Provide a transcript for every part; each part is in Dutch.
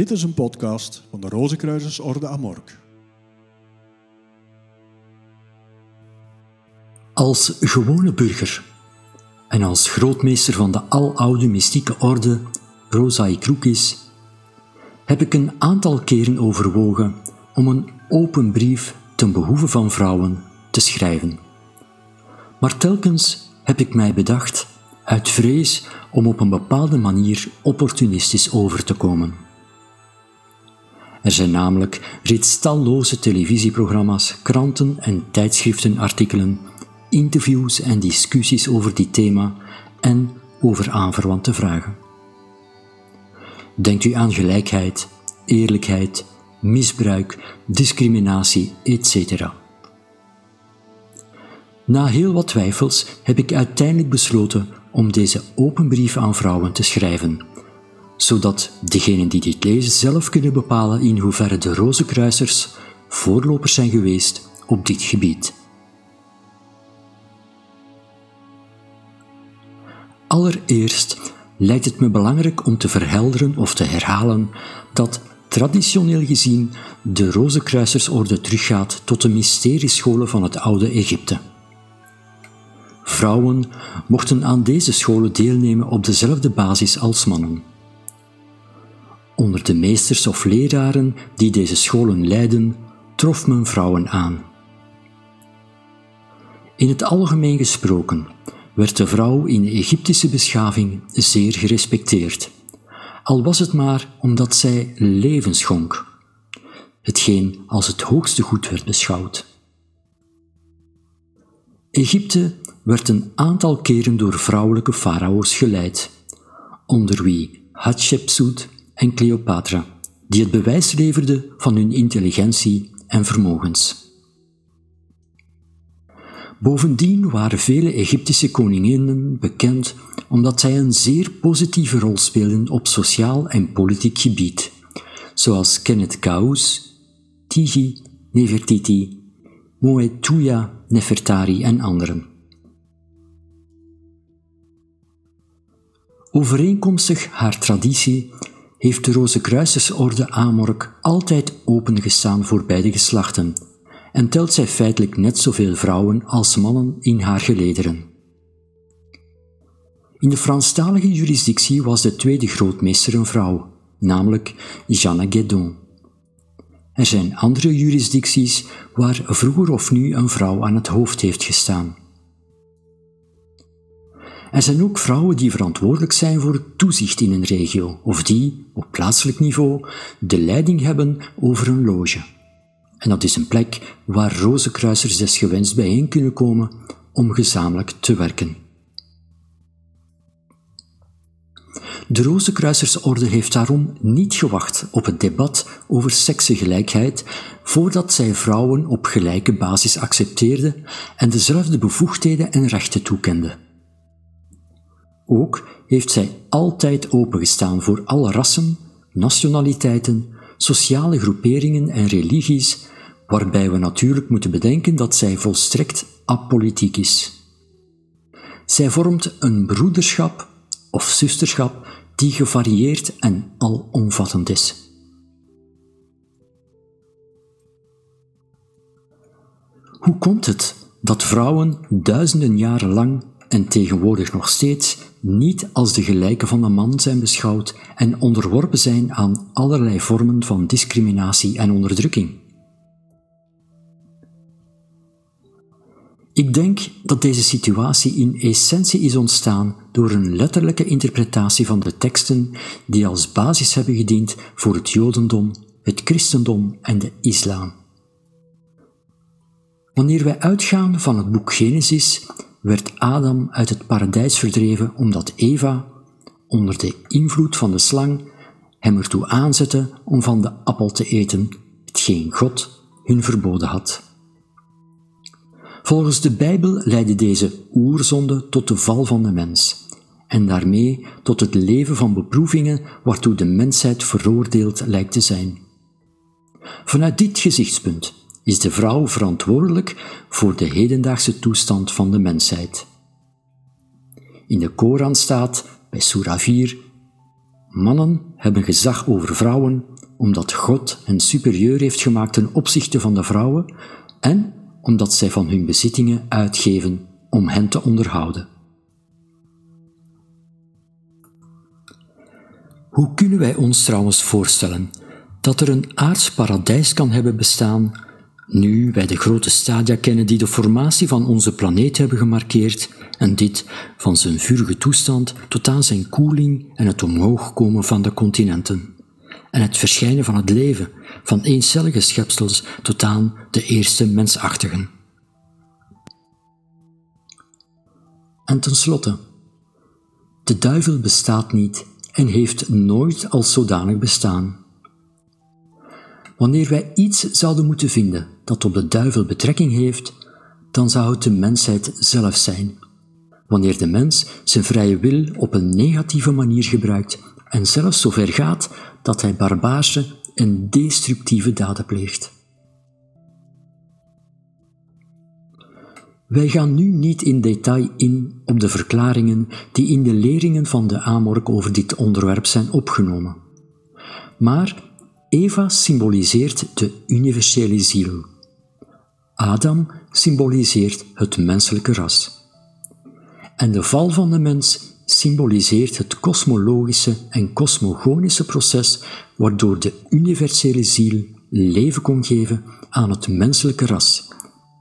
Dit is een podcast van de Rozenkruisersorde Amork. Als gewone burger en als grootmeester van de aloude mystieke orde Rosae Crucis heb ik een aantal keren overwogen om een open brief ten behoeve van vrouwen te schrijven. Maar telkens heb ik mij bedacht, uit vrees om op een bepaalde manier opportunistisch over te komen. Er zijn namelijk reeds talloze televisieprogramma's, kranten en tijdschriftenartikelen, interviews en discussies over dit thema en over aanverwante vragen. Denkt u aan gelijkheid, eerlijkheid, misbruik, discriminatie, etc. Na heel wat twijfels heb ik uiteindelijk besloten om deze open brief aan vrouwen te schrijven, zodat degenen die dit lezen zelf kunnen bepalen in hoeverre de Rozenkruisers voorlopers zijn geweest op dit gebied. Allereerst lijkt het me belangrijk om te verhelderen of te herhalen dat traditioneel gezien de Rozenkruisersorde teruggaat tot de mysteriescholen van het oude Egypte. Vrouwen mochten aan deze scholen deelnemen op dezelfde basis als mannen. Onder de meesters of leraren die deze scholen leidden, trof men vrouwen aan. In het algemeen gesproken werd de vrouw in de Egyptische beschaving zeer gerespecteerd, al was het maar omdat zij leven schonk, hetgeen als het hoogste goed werd beschouwd. Egypte werd een aantal keren door vrouwelijke farao's geleid, onder wie Hatshepsut en Cleopatra, die het bewijs leverden van hun intelligentie en vermogens. Bovendien waren vele Egyptische koninginnen bekend omdat zij een zeer positieve rol speelden op sociaal en politiek gebied, zoals Kenneth Kaus, Tigi, Nefertiti, Moetuya Nefertari en anderen. Overeenkomstig haar traditie heeft de Rozenkruisersorde Amork altijd opengestaan voor beide geslachten en telt zij feitelijk net zoveel vrouwen als mannen in haar gelederen. In de Franstalige jurisdictie was de tweede grootmeester een vrouw, namelijk Jeanne Guédon. Er zijn andere jurisdicties waar vroeger of nu een vrouw aan het hoofd heeft gestaan. Er zijn ook vrouwen die verantwoordelijk zijn voor het toezicht in een regio, of die, op plaatselijk niveau, de leiding hebben over een loge. En dat is een plek waar rozenkruisers desgewenst bijeen kunnen komen om gezamenlijk te werken. De Rozenkruisersorde heeft daarom niet gewacht op het debat over seksengelijkheid voordat zij vrouwen op gelijke basis accepteerde en dezelfde bevoegdheden en rechten toekende. Ook heeft zij altijd opengestaan voor alle rassen, nationaliteiten, sociale groeperingen en religies, waarbij we natuurlijk moeten bedenken dat zij volstrekt apolitiek is. Zij vormt een broederschap of zusterschap die gevarieerd en alomvattend is. Hoe komt het dat vrouwen duizenden jaren lang en tegenwoordig nog steeds niet als de gelijke van een man zijn beschouwd en onderworpen zijn aan allerlei vormen van discriminatie en onderdrukking? Ik denk dat deze situatie in essentie is ontstaan door een letterlijke interpretatie van de teksten die als basis hebben gediend voor het Jodendom, het Christendom en de Islam. Wanneer wij uitgaan van het boek Genesis, werd Adam uit het paradijs verdreven omdat Eva, onder de invloed van de slang, hem ertoe aanzette om van de appel te eten, hetgeen God hun verboden had. Volgens de Bijbel leidde deze oerzonde tot de val van de mens en daarmee tot het leven van beproevingen waartoe de mensheid veroordeeld lijkt te zijn. Vanuit dit gezichtspunt is de vrouw verantwoordelijk voor de hedendaagse toestand van de mensheid. In de Koran staat bij Surah 4: Mannen hebben gezag over vrouwen omdat God hen superieur heeft gemaakt ten opzichte van de vrouwen en omdat zij van hun bezittingen uitgeven om hen te onderhouden. Hoe kunnen wij ons trouwens voorstellen dat er een aards paradijs kan hebben bestaan, nu wij de grote stadia kennen die de formatie van onze planeet hebben gemarkeerd en dit van zijn vurige toestand tot aan zijn koeling en het omhoog komen van de continenten en het verschijnen van het leven van eencellige schepsels tot aan de eerste mensachtigen. En tenslotte, de duivel bestaat niet en heeft nooit als zodanig bestaan. Wanneer wij iets zouden moeten vinden dat op de duivel betrekking heeft, dan zou het de mensheid zelf zijn. Wanneer de mens zijn vrije wil op een negatieve manier gebruikt en zelfs zover gaat dat hij barbaarse en destructieve daden pleegt. Wij gaan nu niet in detail in op de verklaringen die in de leringen van de Amork over dit onderwerp zijn opgenomen. Maar Eva symboliseert de universele ziel. Adam symboliseert het menselijke ras. En de val van de mens symboliseert het kosmologische en kosmogonische proces waardoor de universele ziel leven kon geven aan het menselijke ras,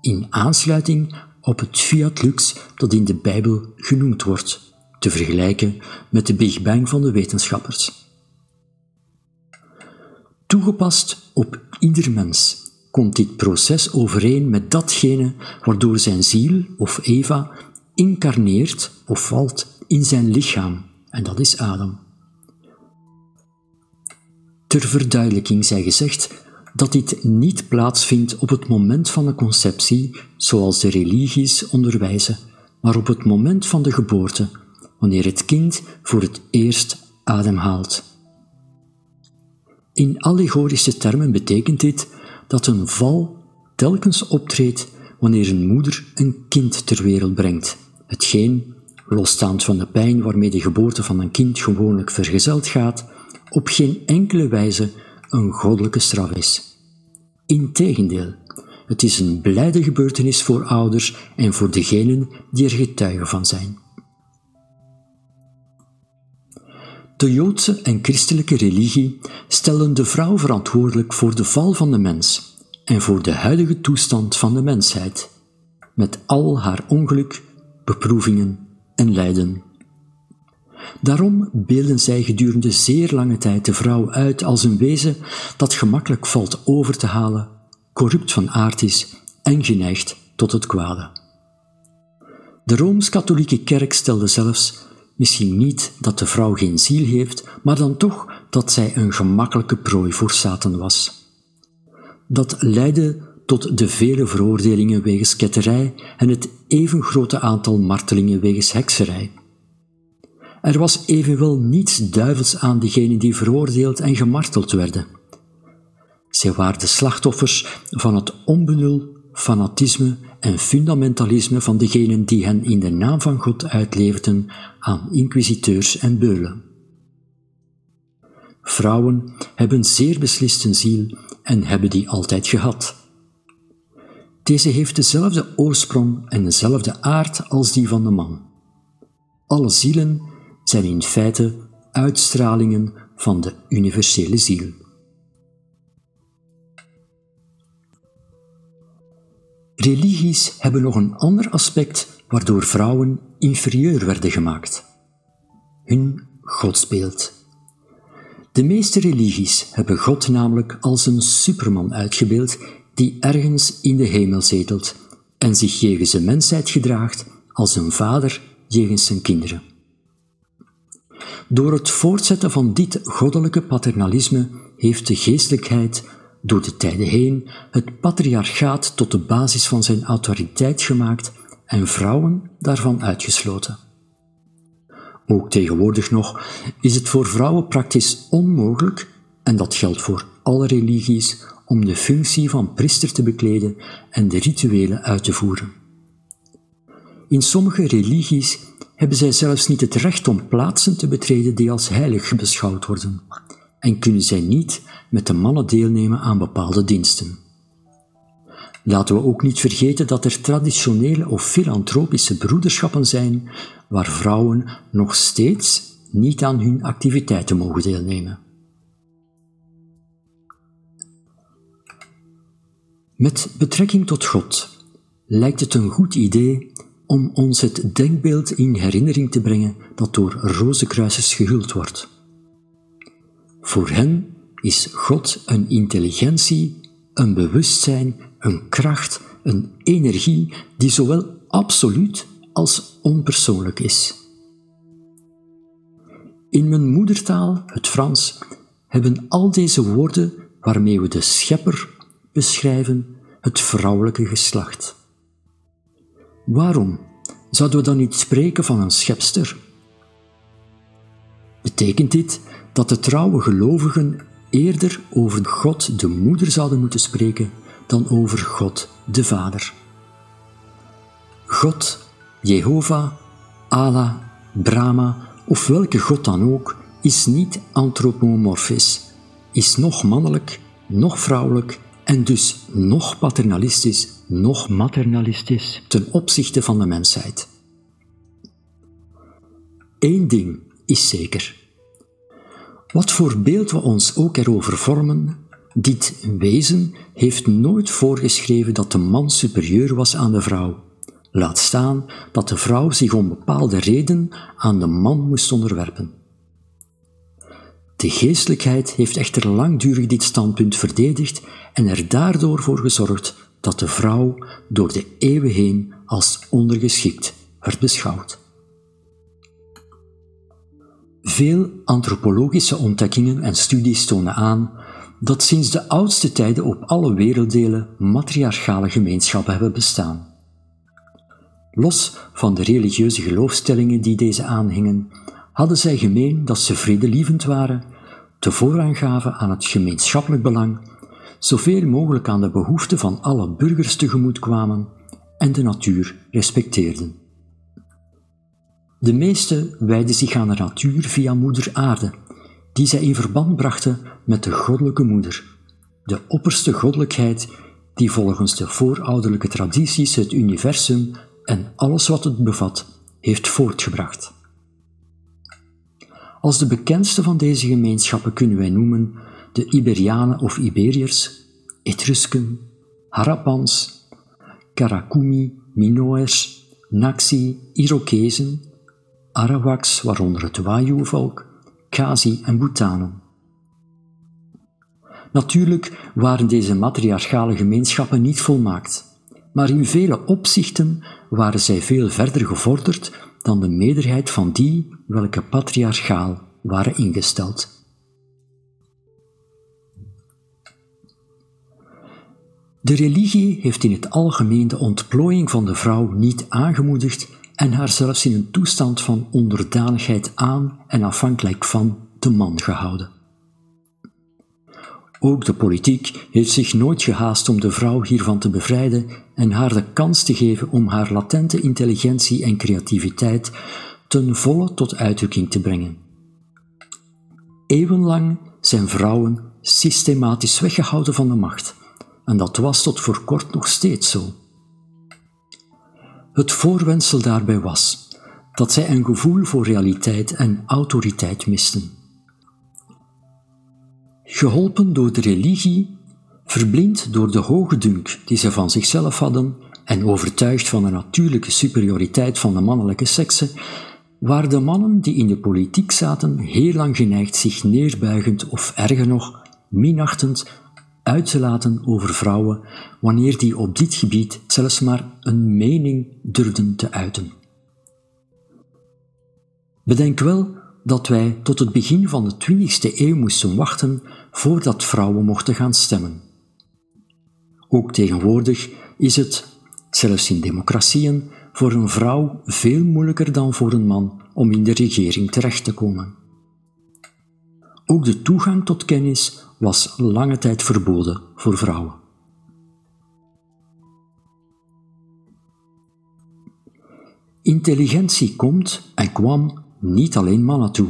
in aansluiting op het fiat lux dat in de Bijbel genoemd wordt, te vergelijken met de Big Bang van de wetenschappers. Toegepast op ieder mens komt dit proces overeen met datgene waardoor zijn ziel of Eva incarneert of valt in zijn lichaam, en dat is Adam. Ter verduidelijking zij gezegd dat dit niet plaatsvindt op het moment van de conceptie, zoals de religies onderwijzen, maar op het moment van de geboorte, wanneer het kind voor het eerst ademhaalt. In allegorische termen betekent dit dat een val telkens optreedt wanneer een moeder een kind ter wereld brengt, hetgeen, losstaand van de pijn waarmee de geboorte van een kind gewoonlijk vergezeld gaat, op geen enkele wijze een goddelijke straf is. Integendeel, het is een blijde gebeurtenis voor ouders en voor degenen die er getuigen van zijn. De Joodse en christelijke religie stellen de vrouw verantwoordelijk voor de val van de mens en voor de huidige toestand van de mensheid, met al haar ongeluk, beproevingen en lijden. Daarom beelden zij gedurende zeer lange tijd de vrouw uit als een wezen dat gemakkelijk valt over te halen, corrupt van aard is en geneigd tot het kwade. De Rooms-Katholieke Kerk stelde zelfs misschien niet dat de vrouw geen ziel heeft, maar dan toch dat zij een gemakkelijke prooi voor Satan was. Dat leidde tot de vele veroordelingen wegens ketterij en het even grote aantal martelingen wegens hekserij. Er was evenwel niets duivels aan diegenen die veroordeeld en gemarteld werden. Zij waren de slachtoffers van het onbenul, fanatisme en fundamentalisme van degenen die hen in de naam van God uitleverden aan inquisiteurs en beulen. Vrouwen hebben zeer beslist een ziel en hebben die altijd gehad. Deze heeft dezelfde oorsprong en dezelfde aard als die van de man. Alle zielen zijn in feite uitstralingen van de universele ziel. Religies hebben nog een ander aspect waardoor vrouwen inferieur werden gemaakt. Hun godsbeeld. De meeste religies hebben God namelijk als een superman uitgebeeld die ergens in de hemel zetelt en zich jegens de mensheid gedraagt als een vader jegens zijn kinderen. Door het voortzetten van dit goddelijke paternalisme heeft de geestelijkheid door de tijden heen het patriarchaat tot de basis van zijn autoriteit gemaakt en vrouwen daarvan uitgesloten. Ook tegenwoordig nog is het voor vrouwen praktisch onmogelijk, en dat geldt voor alle religies, om de functie van priester te bekleden en de rituelen uit te voeren. In sommige religies hebben zij zelfs niet het recht om plaatsen te betreden die als heilig beschouwd worden. En kunnen zij niet met de mannen deelnemen aan bepaalde diensten. Laten we ook niet vergeten dat er traditionele of filantropische broederschappen zijn waar vrouwen nog steeds niet aan hun activiteiten mogen deelnemen. Met betrekking tot God lijkt het een goed idee om ons het denkbeeld in herinnering te brengen dat door rozenkruisers gehuld wordt. Voor hen is God een intelligentie, een bewustzijn, een kracht, een energie die zowel absoluut als onpersoonlijk is. In mijn moedertaal, het Frans, hebben al deze woorden waarmee we de schepper beschrijven het vrouwelijke geslacht. Waarom zouden we dan niet spreken van een schepster? Betekent dit dat de trouwe gelovigen eerder over God de Moeder zouden moeten spreken dan over God de Vader? God, Jehovah, Allah, Brahma of welke God dan ook is niet antropomorfisch, is nog mannelijk, nog vrouwelijk en dus nog paternalistisch, nog maternalistisch ten opzichte van de mensheid. Eén ding is zeker. Wat voor beeld we ons ook erover vormen, dit wezen heeft nooit voorgeschreven dat de man superieur was aan de vrouw. Laat staan dat de vrouw zich om bepaalde reden aan de man moest onderwerpen. De geestelijkheid heeft echter langdurig dit standpunt verdedigd en er daardoor voor gezorgd dat de vrouw door de eeuwen heen als ondergeschikt werd beschouwd. Veel antropologische ontdekkingen en studies tonen aan dat sinds de oudste tijden op alle werelddelen matriarchale gemeenschappen hebben bestaan. Los van de religieuze geloofstellingen die deze aanhingen, hadden zij gemeen dat ze vredelievend waren, te voorrang gaven aan het gemeenschappelijk belang, zoveel mogelijk aan de behoeften van alle burgers tegemoet kwamen en de natuur respecteerden. De meesten wijden zich aan de natuur via moeder aarde, die zij in verband brachten met de goddelijke moeder, de opperste goddelijkheid die volgens de voorouderlijke tradities het universum en alles wat het bevat heeft voortgebracht. Als de bekendste van deze gemeenschappen kunnen wij noemen de Iberianen of Iberiërs, Etrusken, Harapans, Karakumi, Minoërs, Naxi, Irokezen, Arawaks, waaronder het Wayuu-volk, Khazi en Bhutanen. Natuurlijk waren deze matriarchale gemeenschappen niet volmaakt, maar in vele opzichten waren zij veel verder gevorderd dan de meerderheid van die welke patriarchaal waren ingesteld. De religie heeft in het algemeen de ontplooiing van de vrouw niet aangemoedigd en haar zelfs in een toestand van onderdanigheid aan en afhankelijk van de man gehouden. Ook de politiek heeft zich nooit gehaast om de vrouw hiervan te bevrijden en haar de kans te geven om haar latente intelligentie en creativiteit ten volle tot uitdrukking te brengen. Eeuwenlang zijn vrouwen systematisch weggehouden van de macht, en dat was tot voor kort nog steeds zo. Het voorwendsel daarbij was dat zij een gevoel voor realiteit en autoriteit misten. Geholpen door de religie, verblind door de hoge die ze van zichzelf hadden en overtuigd van de natuurlijke superioriteit van de mannelijke sekse, waren de mannen die in de politiek zaten heel lang geneigd zich neerbuigend of erger nog, minachtend uit te laten over vrouwen wanneer die op dit gebied zelfs maar een mening durfden te uiten. Bedenk wel dat wij tot het begin van de 20e eeuw moesten wachten voordat vrouwen mochten gaan stemmen. Ook tegenwoordig is het, zelfs in democratieën, voor een vrouw veel moeilijker dan voor een man om in de regering terecht te komen. Ook de toegang tot kennis was lange tijd verboden voor vrouwen. Intelligentie komt en kwam niet alleen mannen toe.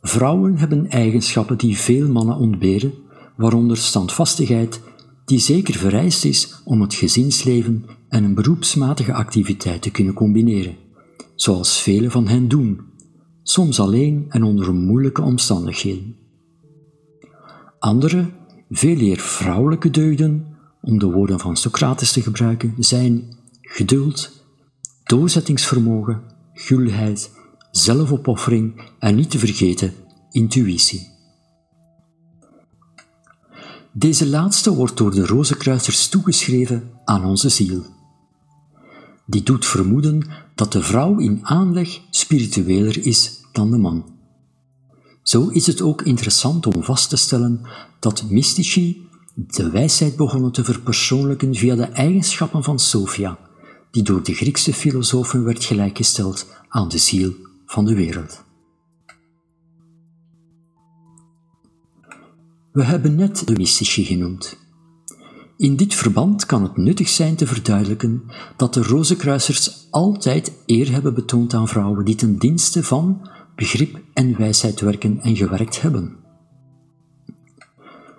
Vrouwen hebben eigenschappen die veel mannen ontberen, waaronder standvastigheid, die zeker vereist is om het gezinsleven en een beroepsmatige activiteit te kunnen combineren, zoals velen van hen doen, soms alleen en onder moeilijke omstandigheden. Andere, veel eer vrouwelijke deugden, om de woorden van Socrates te gebruiken, zijn geduld, doorzettingsvermogen, gulheid, zelfopoffering en niet te vergeten intuïtie. Deze laatste wordt door de Rozenkruisers toegeschreven aan onze ziel. Die doet vermoeden dat de vrouw in aanleg spiritueler is dan de man. Zo is het ook interessant om vast te stellen dat mystici de wijsheid begonnen te verpersoonlijken via de eigenschappen van Sophia, die door de Griekse filosofen werd gelijkgesteld aan de ziel van de wereld. We hebben net de mystici genoemd. In dit verband kan het nuttig zijn te verduidelijken dat de Rozenkruisers altijd eer hebben betoond aan vrouwen die ten dienste van begrip en wijsheid werken en gewerkt hebben.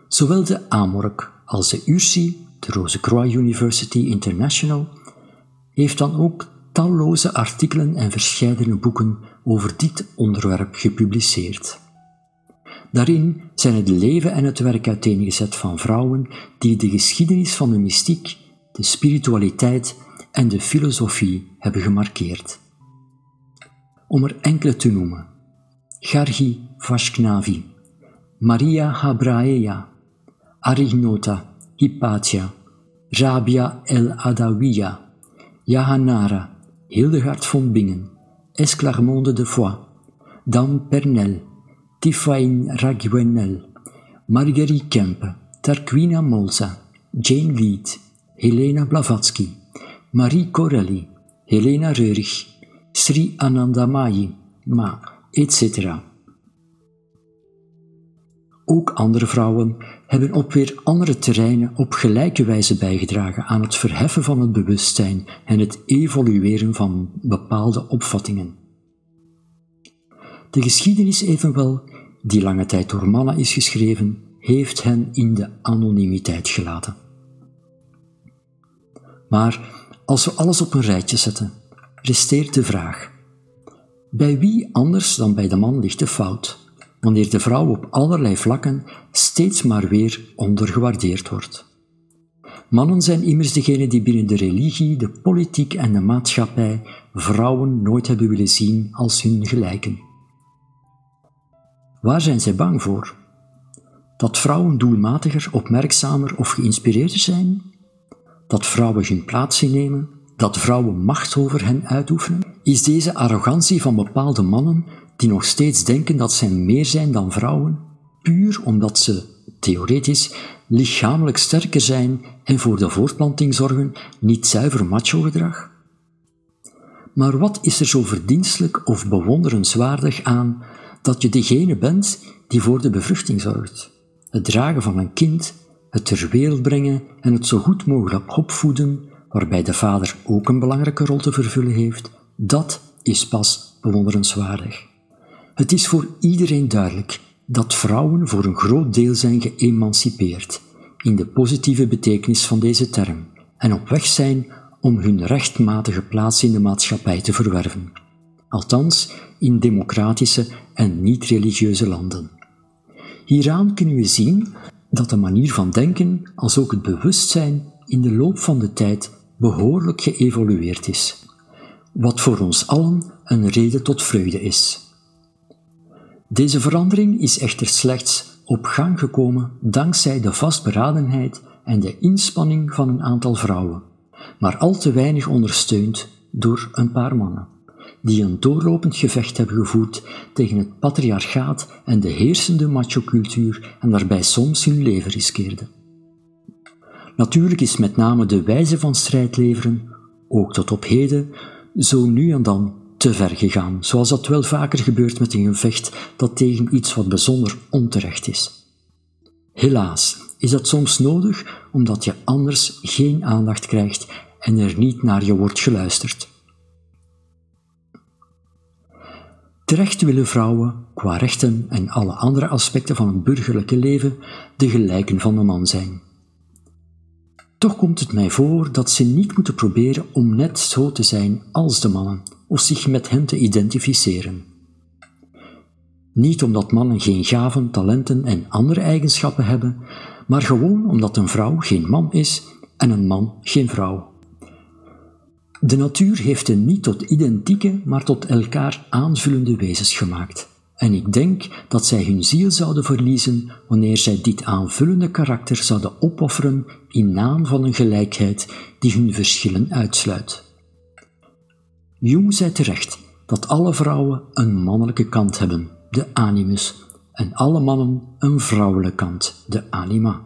Zowel de Amork als de URSI, de Rosecroix University International, heeft dan ook talloze artikelen en verscheidene boeken over dit onderwerp gepubliceerd. Daarin zijn het leven en het werk uiteengezet van vrouwen die de geschiedenis van de mystiek, de spiritualiteit en de filosofie hebben gemarkeerd. Om er enkele te noemen: Gargi Vashknavi, Maria Habraea, Arignota, Hypatia, Rabia el Adawiya, Jahanara, Hildegard von Bingen, Esclarmonde de Foix, Dan Pernel, Tifain Raguenel, Marguerite Kempe, Tarquina Molza, Jane Lead, Helena Blavatsky, Marie Corelli, Helena Reurig, Sri Anandamayi, Ma, etc. Ook andere vrouwen hebben op weer andere terreinen op gelijke wijze bijgedragen aan het verheffen van het bewustzijn en het evolueren van bepaalde opvattingen. De geschiedenis evenwel, die lange tijd door mannen is geschreven, heeft hen in de anonimiteit gelaten. Maar als we alles op een rijtje zetten, resteert de vraag: bij wie anders dan bij de man ligt de fout? wanneer de vrouw op allerlei vlakken steeds maar weer ondergewaardeerd wordt. Mannen zijn immers degene die binnen de religie, de politiek en de maatschappij vrouwen nooit hebben willen zien als hun gelijken. Waar zijn zij bang voor? Dat vrouwen doelmatiger, opmerkzamer of geïnspireerder zijn? Dat vrouwen hun plaats innemen? Dat vrouwen macht over hen uitoefenen? Is deze arrogantie van bepaalde mannen die nog steeds denken dat zij meer zijn dan vrouwen, puur omdat ze, theoretisch, lichamelijk sterker zijn en voor de voortplanting zorgen, niet zuiver macho-gedrag? Maar wat is er zo verdienstelijk of bewonderenswaardig aan dat je degene bent die voor de bevruchting zorgt? Het dragen van een kind, het ter wereld brengen en het zo goed mogelijk opvoeden, waarbij de vader ook een belangrijke rol te vervullen heeft, dat is pas bewonderenswaardig. Het is voor iedereen duidelijk dat vrouwen voor een groot deel zijn geëmancipeerd, in de positieve betekenis van deze term, en op weg zijn om hun rechtmatige plaats in de maatschappij te verwerven. Althans, in democratische en niet-religieuze landen. Hieraan kunnen we zien dat de manier van denken, als ook het bewustzijn, in de loop van de tijd behoorlijk geëvolueerd is, wat voor ons allen een reden tot vreugde is. Deze verandering is echter slechts op gang gekomen dankzij de vastberadenheid en de inspanning van een aantal vrouwen, maar al te weinig ondersteund door een paar mannen, die een doorlopend gevecht hebben gevoerd tegen het patriarchaat en de heersende machocultuur en daarbij soms hun leven riskeerden. Natuurlijk is met name de wijze van strijd leveren, ook tot op heden, zo nu en dan te ver gegaan, zoals dat wel vaker gebeurt met een gevecht dat tegen iets wat bijzonder onterecht is. Helaas is dat soms nodig omdat je anders geen aandacht krijgt en er niet naar je wordt geluisterd. Terecht willen vrouwen qua rechten en alle andere aspecten van het burgerlijke leven de gelijken van de man zijn. Toch komt het mij voor dat ze niet moeten proberen om net zo te zijn als de mannen of zich met hen te identificeren. Niet omdat mannen geen gaven, talenten en andere eigenschappen hebben, maar gewoon omdat een vrouw geen man is en een man geen vrouw. De natuur heeft hen niet tot identieke, maar tot elkaar aanvullende wezens gemaakt. En ik denk dat zij hun ziel zouden verliezen wanneer zij dit aanvullende karakter zouden opofferen in naam van een gelijkheid die hun verschillen uitsluit. Jung zei terecht dat alle vrouwen een mannelijke kant hebben, de animus, en alle mannen een vrouwelijke kant, de anima.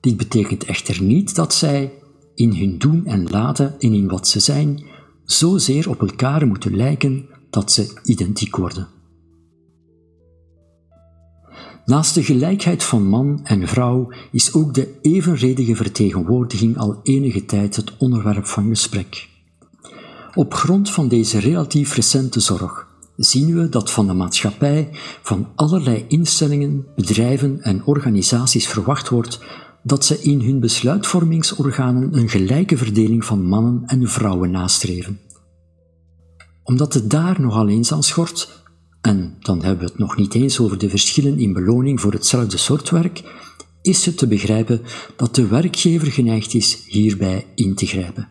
Dit betekent echter niet dat zij, in hun doen en laten en in wat ze zijn, zozeer op elkaar moeten lijken dat ze identiek worden. Naast de gelijkheid van man en vrouw is ook de evenredige vertegenwoordiging al enige tijd het onderwerp van gesprek. Op grond van deze relatief recente zorg zien we dat van de maatschappij, van allerlei instellingen, bedrijven en organisaties verwacht wordt dat ze in hun besluitvormingsorganen een gelijke verdeling van mannen en vrouwen nastreven. Omdat het daar nogal eens aan schort, en dan hebben we het nog niet eens over de verschillen in beloning voor hetzelfde soort werk, is het te begrijpen dat de werkgever geneigd is hierbij in te grijpen.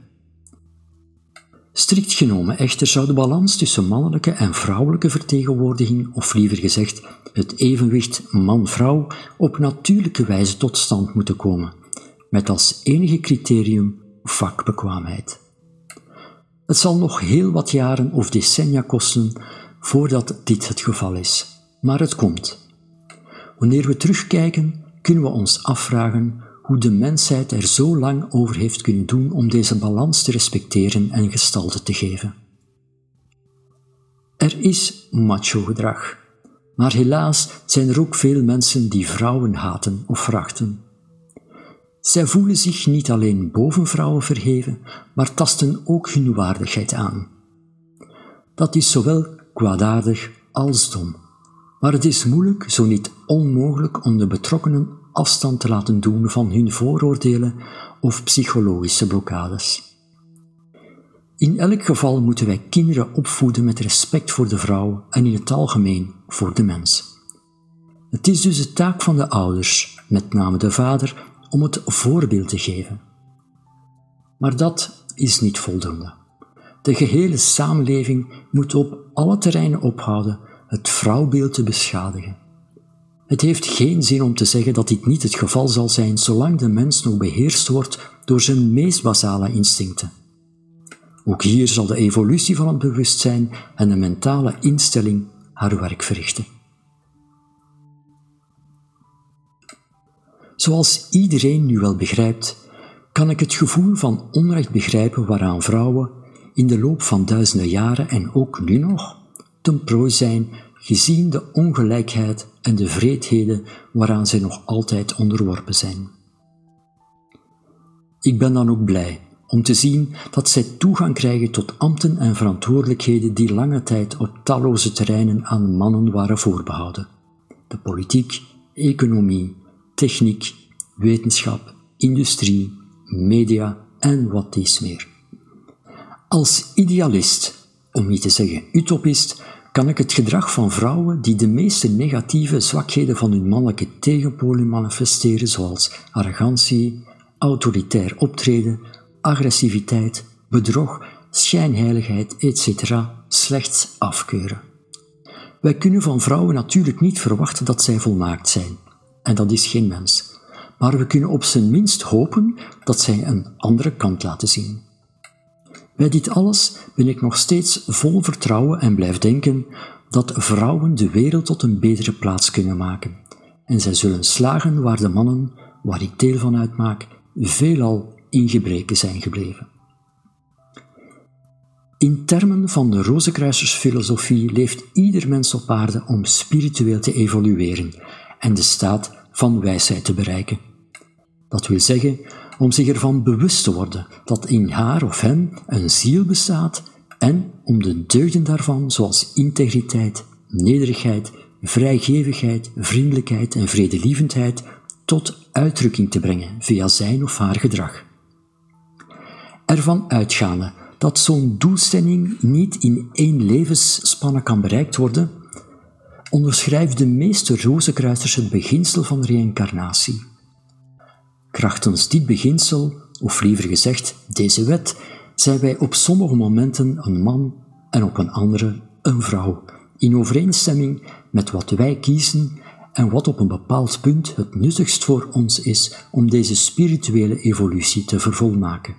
Strikt genomen echter zou de balans tussen mannelijke en vrouwelijke vertegenwoordiging, of liever gezegd het evenwicht man-vrouw, op natuurlijke wijze tot stand moeten komen, met als enige criterium vakbekwaamheid. Het zal nog heel wat jaren of decennia kosten voordat dit het geval is, maar het komt. Wanneer we terugkijken, kunnen we ons afvragen hoe de mensheid er zo lang over heeft kunnen doen om deze balans te respecteren en gestalte te geven. Er is macho-gedrag, maar helaas zijn er ook veel mensen die vrouwen haten of verachten. Zij voelen zich niet alleen boven vrouwen verheven, maar tasten ook hun waardigheid aan. Dat is zowel kwaadaardig als dom, maar het is moeilijk, zo niet onmogelijk, om de betrokkenen afstand te laten doen van hun vooroordelen of psychologische blokkades. In elk geval moeten wij kinderen opvoeden met respect voor de vrouw en in het algemeen voor de mens. Het is dus de taak van de ouders, met name de vader, om het voorbeeld te geven. Maar dat is niet voldoende. De gehele samenleving moet op alle terreinen ophouden het vrouwbeeld te beschadigen. Het heeft geen zin om te zeggen dat dit niet het geval zal zijn zolang de mens nog beheerst wordt door zijn meest basale instincten. Ook hier zal de evolutie van het bewustzijn en de mentale instelling haar werk verrichten. Zoals iedereen nu wel begrijpt, kan ik het gevoel van onrecht begrijpen waaraan vrouwen in de loop van duizenden jaren en ook nu nog ten prooi zijn gezien de ongelijkheid en de vreedheden waaraan zij nog altijd onderworpen zijn. Ik ben dan ook blij om te zien dat zij toegang krijgen tot ambten en verantwoordelijkheden die lange tijd op talloze terreinen aan mannen waren voorbehouden. De politiek, economie, techniek, wetenschap, industrie, media en wat is meer. Als idealist, om niet te zeggen utopist, kan ik het gedrag van vrouwen die de meeste negatieve zwakheden van hun mannelijke tegenpolen manifesteren, zoals arrogantie, autoritair optreden, agressiviteit, bedrog, schijnheiligheid, etc., slechts afkeuren. Wij kunnen van vrouwen natuurlijk niet verwachten dat zij volmaakt zijn, en dat is geen mens, maar we kunnen op zijn minst hopen dat zij een andere kant laten zien. Bij dit alles ben ik nog steeds vol vertrouwen en blijf denken dat vrouwen de wereld tot een betere plaats kunnen maken. En zij zullen slagen waar de mannen, waar ik deel van uitmaak, veelal in gebreken zijn gebleven. In termen van de Rozenkruisersfilosofie leeft ieder mens op aarde om spiritueel te evolueren en de staat van wijsheid te bereiken. Dat wil zeggen om zich ervan bewust te worden dat in haar of hem een ziel bestaat en om de deugden daarvan, zoals integriteit, nederigheid, vrijgevigheid, vriendelijkheid en vredelievendheid tot uitdrukking te brengen via zijn of haar gedrag. Ervan uitgaande dat zo'n doelstelling niet in één levensspanne kan bereikt worden, onderschrijft de meeste rozenkruisers het beginsel van reïncarnatie. Krachtens dit beginsel, of liever gezegd deze wet, zijn wij op sommige momenten een man en op een andere een vrouw, in overeenstemming met wat wij kiezen en wat op een bepaald punt het nuttigst voor ons is om deze spirituele evolutie te vervolmaken.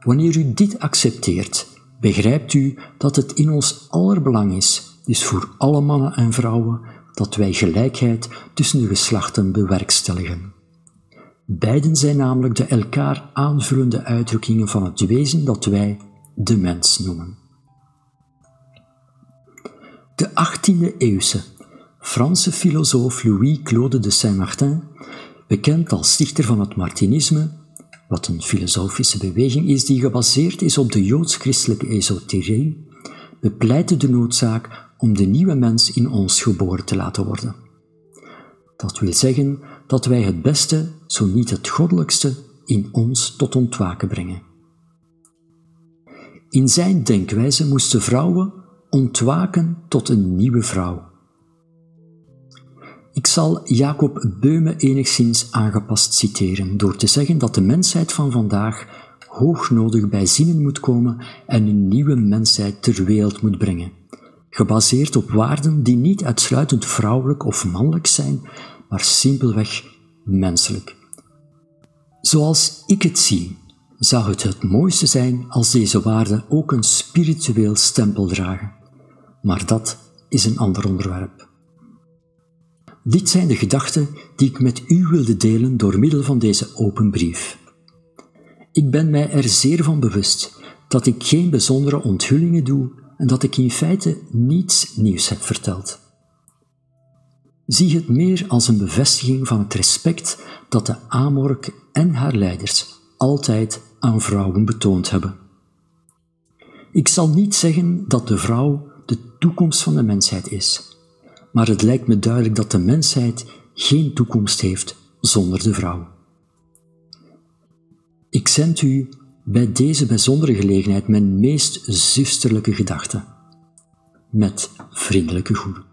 Wanneer u dit accepteert, begrijpt u dat het in ons aller belang is, dus voor alle mannen en vrouwen, dat wij gelijkheid tussen de geslachten bewerkstelligen. Beiden zijn namelijk de elkaar aanvullende uitdrukkingen van het wezen dat wij de mens noemen. De 18e eeuwse Franse filosoof Louis-Claude de Saint-Martin, bekend als stichter van het Martinisme, wat een filosofische beweging is die gebaseerd is op de joods-christelijke esoterie, bepleitte de noodzaak om de nieuwe mens in ons geboren te laten worden. Dat wil zeggen dat wij het beste, zo niet het goddelijkste, in ons tot ontwaken brengen. In zijn denkwijze moesten vrouwen ontwaken tot een nieuwe vrouw. Ik zal Jacob Beume enigszins aangepast citeren door te zeggen dat de mensheid van vandaag hoognodig bij zinnen moet komen en een nieuwe mensheid ter wereld moet brengen, gebaseerd op waarden die niet uitsluitend vrouwelijk of mannelijk zijn, maar simpelweg menselijk. Zoals ik het zie, zou het het mooiste zijn als deze waarden ook een spiritueel stempel dragen. Maar dat is een ander onderwerp. Dit zijn de gedachten die ik met u wilde delen door middel van deze open brief. Ik ben mij er zeer van bewust dat ik geen bijzondere onthullingen doe en dat ik in feite niets nieuws heb verteld. Zie het meer als een bevestiging van het respect dat de Amork en haar leiders altijd aan vrouwen betoond hebben. Ik zal niet zeggen dat de vrouw de toekomst van de mensheid is, maar het lijkt me duidelijk dat de mensheid geen toekomst heeft zonder de vrouw. Ik zend u bij deze bijzondere gelegenheid mijn meest zusterlijke gedachten. Met vriendelijke groet.